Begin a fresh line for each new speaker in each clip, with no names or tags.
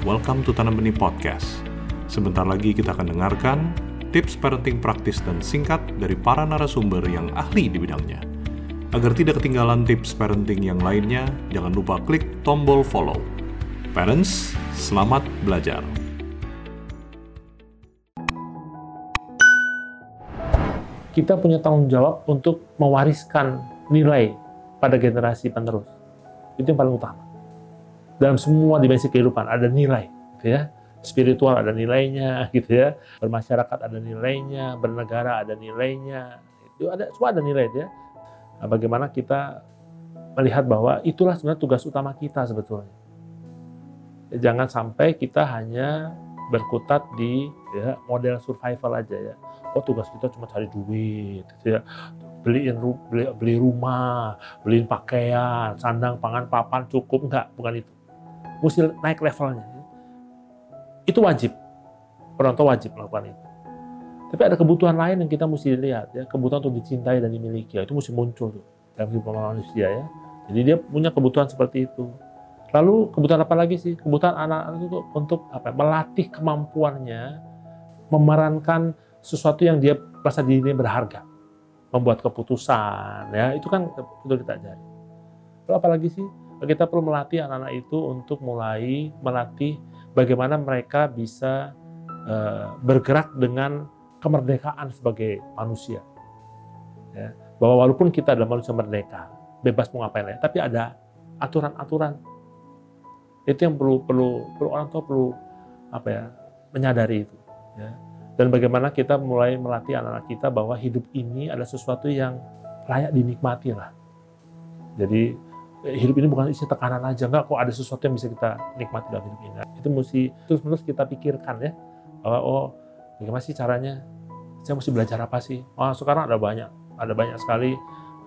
welcome to Tanam Benih Podcast. Sebentar lagi kita akan dengarkan tips parenting praktis dan singkat dari para narasumber yang ahli di bidangnya. Agar tidak ketinggalan tips parenting yang lainnya, jangan lupa klik tombol follow. Parents, selamat belajar.
Kita punya tanggung jawab untuk mewariskan nilai pada generasi penerus. Itu yang paling utama dalam semua dimensi kehidupan ada nilai, gitu ya. Spiritual ada nilainya, gitu ya. Bermasyarakat ada nilainya, bernegara ada nilainya. Itu ada semua ada nilai, ya. Nah, bagaimana kita melihat bahwa itulah sebenarnya tugas utama kita sebetulnya. Jangan sampai kita hanya berkutat di ya, model survival aja ya. Oh tugas kita cuma cari duit, gitu ya beliin beli, beli rumah, beliin pakaian, sandang, pangan, papan cukup enggak, bukan itu mesti naik levelnya. Itu wajib. Orang wajib melakukan itu. Tapi ada kebutuhan lain yang kita mesti lihat ya, kebutuhan untuk dicintai dan dimiliki. Ya, itu mesti muncul tuh dalam kehidupan manusia ya. Jadi dia punya kebutuhan seperti itu. Lalu kebutuhan apa lagi sih? Kebutuhan anak-anak itu untuk apa? Melatih kemampuannya memerankan sesuatu yang dia merasa dirinya berharga, membuat keputusan ya itu kan itu kita ajari. Lalu apa lagi sih? Kita perlu melatih anak-anak itu untuk mulai melatih bagaimana mereka bisa uh, bergerak dengan kemerdekaan sebagai manusia. Ya, bahwa walaupun kita adalah manusia merdeka, bebas mau ngapain ya, tapi ada aturan-aturan. Itu yang perlu perlu perlu orang tua perlu apa ya menyadari itu. Ya. Dan bagaimana kita mulai melatih anak-anak kita bahwa hidup ini adalah sesuatu yang layak dinikmati lah. Jadi hidup ini bukan isi tekanan aja nggak kok ada sesuatu yang bisa kita nikmati dalam hidup ini. Itu mesti terus menerus kita pikirkan ya. Bahwa oh bagaimana sih caranya? Saya mesti belajar apa sih? Oh sekarang ada banyak ada banyak sekali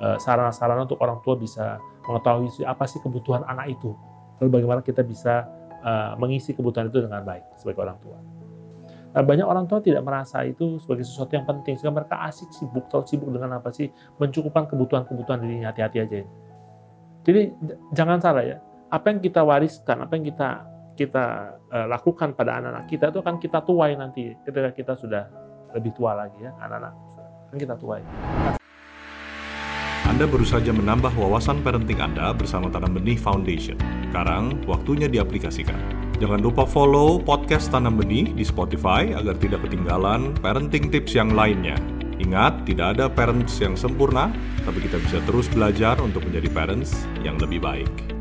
eh, sarana-sarana untuk orang tua bisa mengetahui apa sih kebutuhan anak itu. Lalu bagaimana kita bisa uh, mengisi kebutuhan itu dengan baik sebagai orang tua. Nah, banyak orang tua tidak merasa itu sebagai sesuatu yang penting sehingga mereka asik sibuk terlalu sibuk dengan apa sih? Mencukupkan kebutuhan-kebutuhan dirinya hati-hati aja ini jadi jangan salah ya, apa yang kita wariskan, apa yang kita kita uh, lakukan pada anak-anak kita itu akan kita tuai nanti ketika kita sudah lebih tua lagi ya, anak-anak akan kita tuai.
Anda baru saja menambah wawasan parenting Anda bersama Tanam Benih Foundation. Sekarang waktunya diaplikasikan. Jangan lupa follow podcast Tanam Benih di Spotify agar tidak ketinggalan parenting tips yang lainnya. Ingat, tidak ada parents yang sempurna, tapi kita bisa terus belajar untuk menjadi parents yang lebih baik.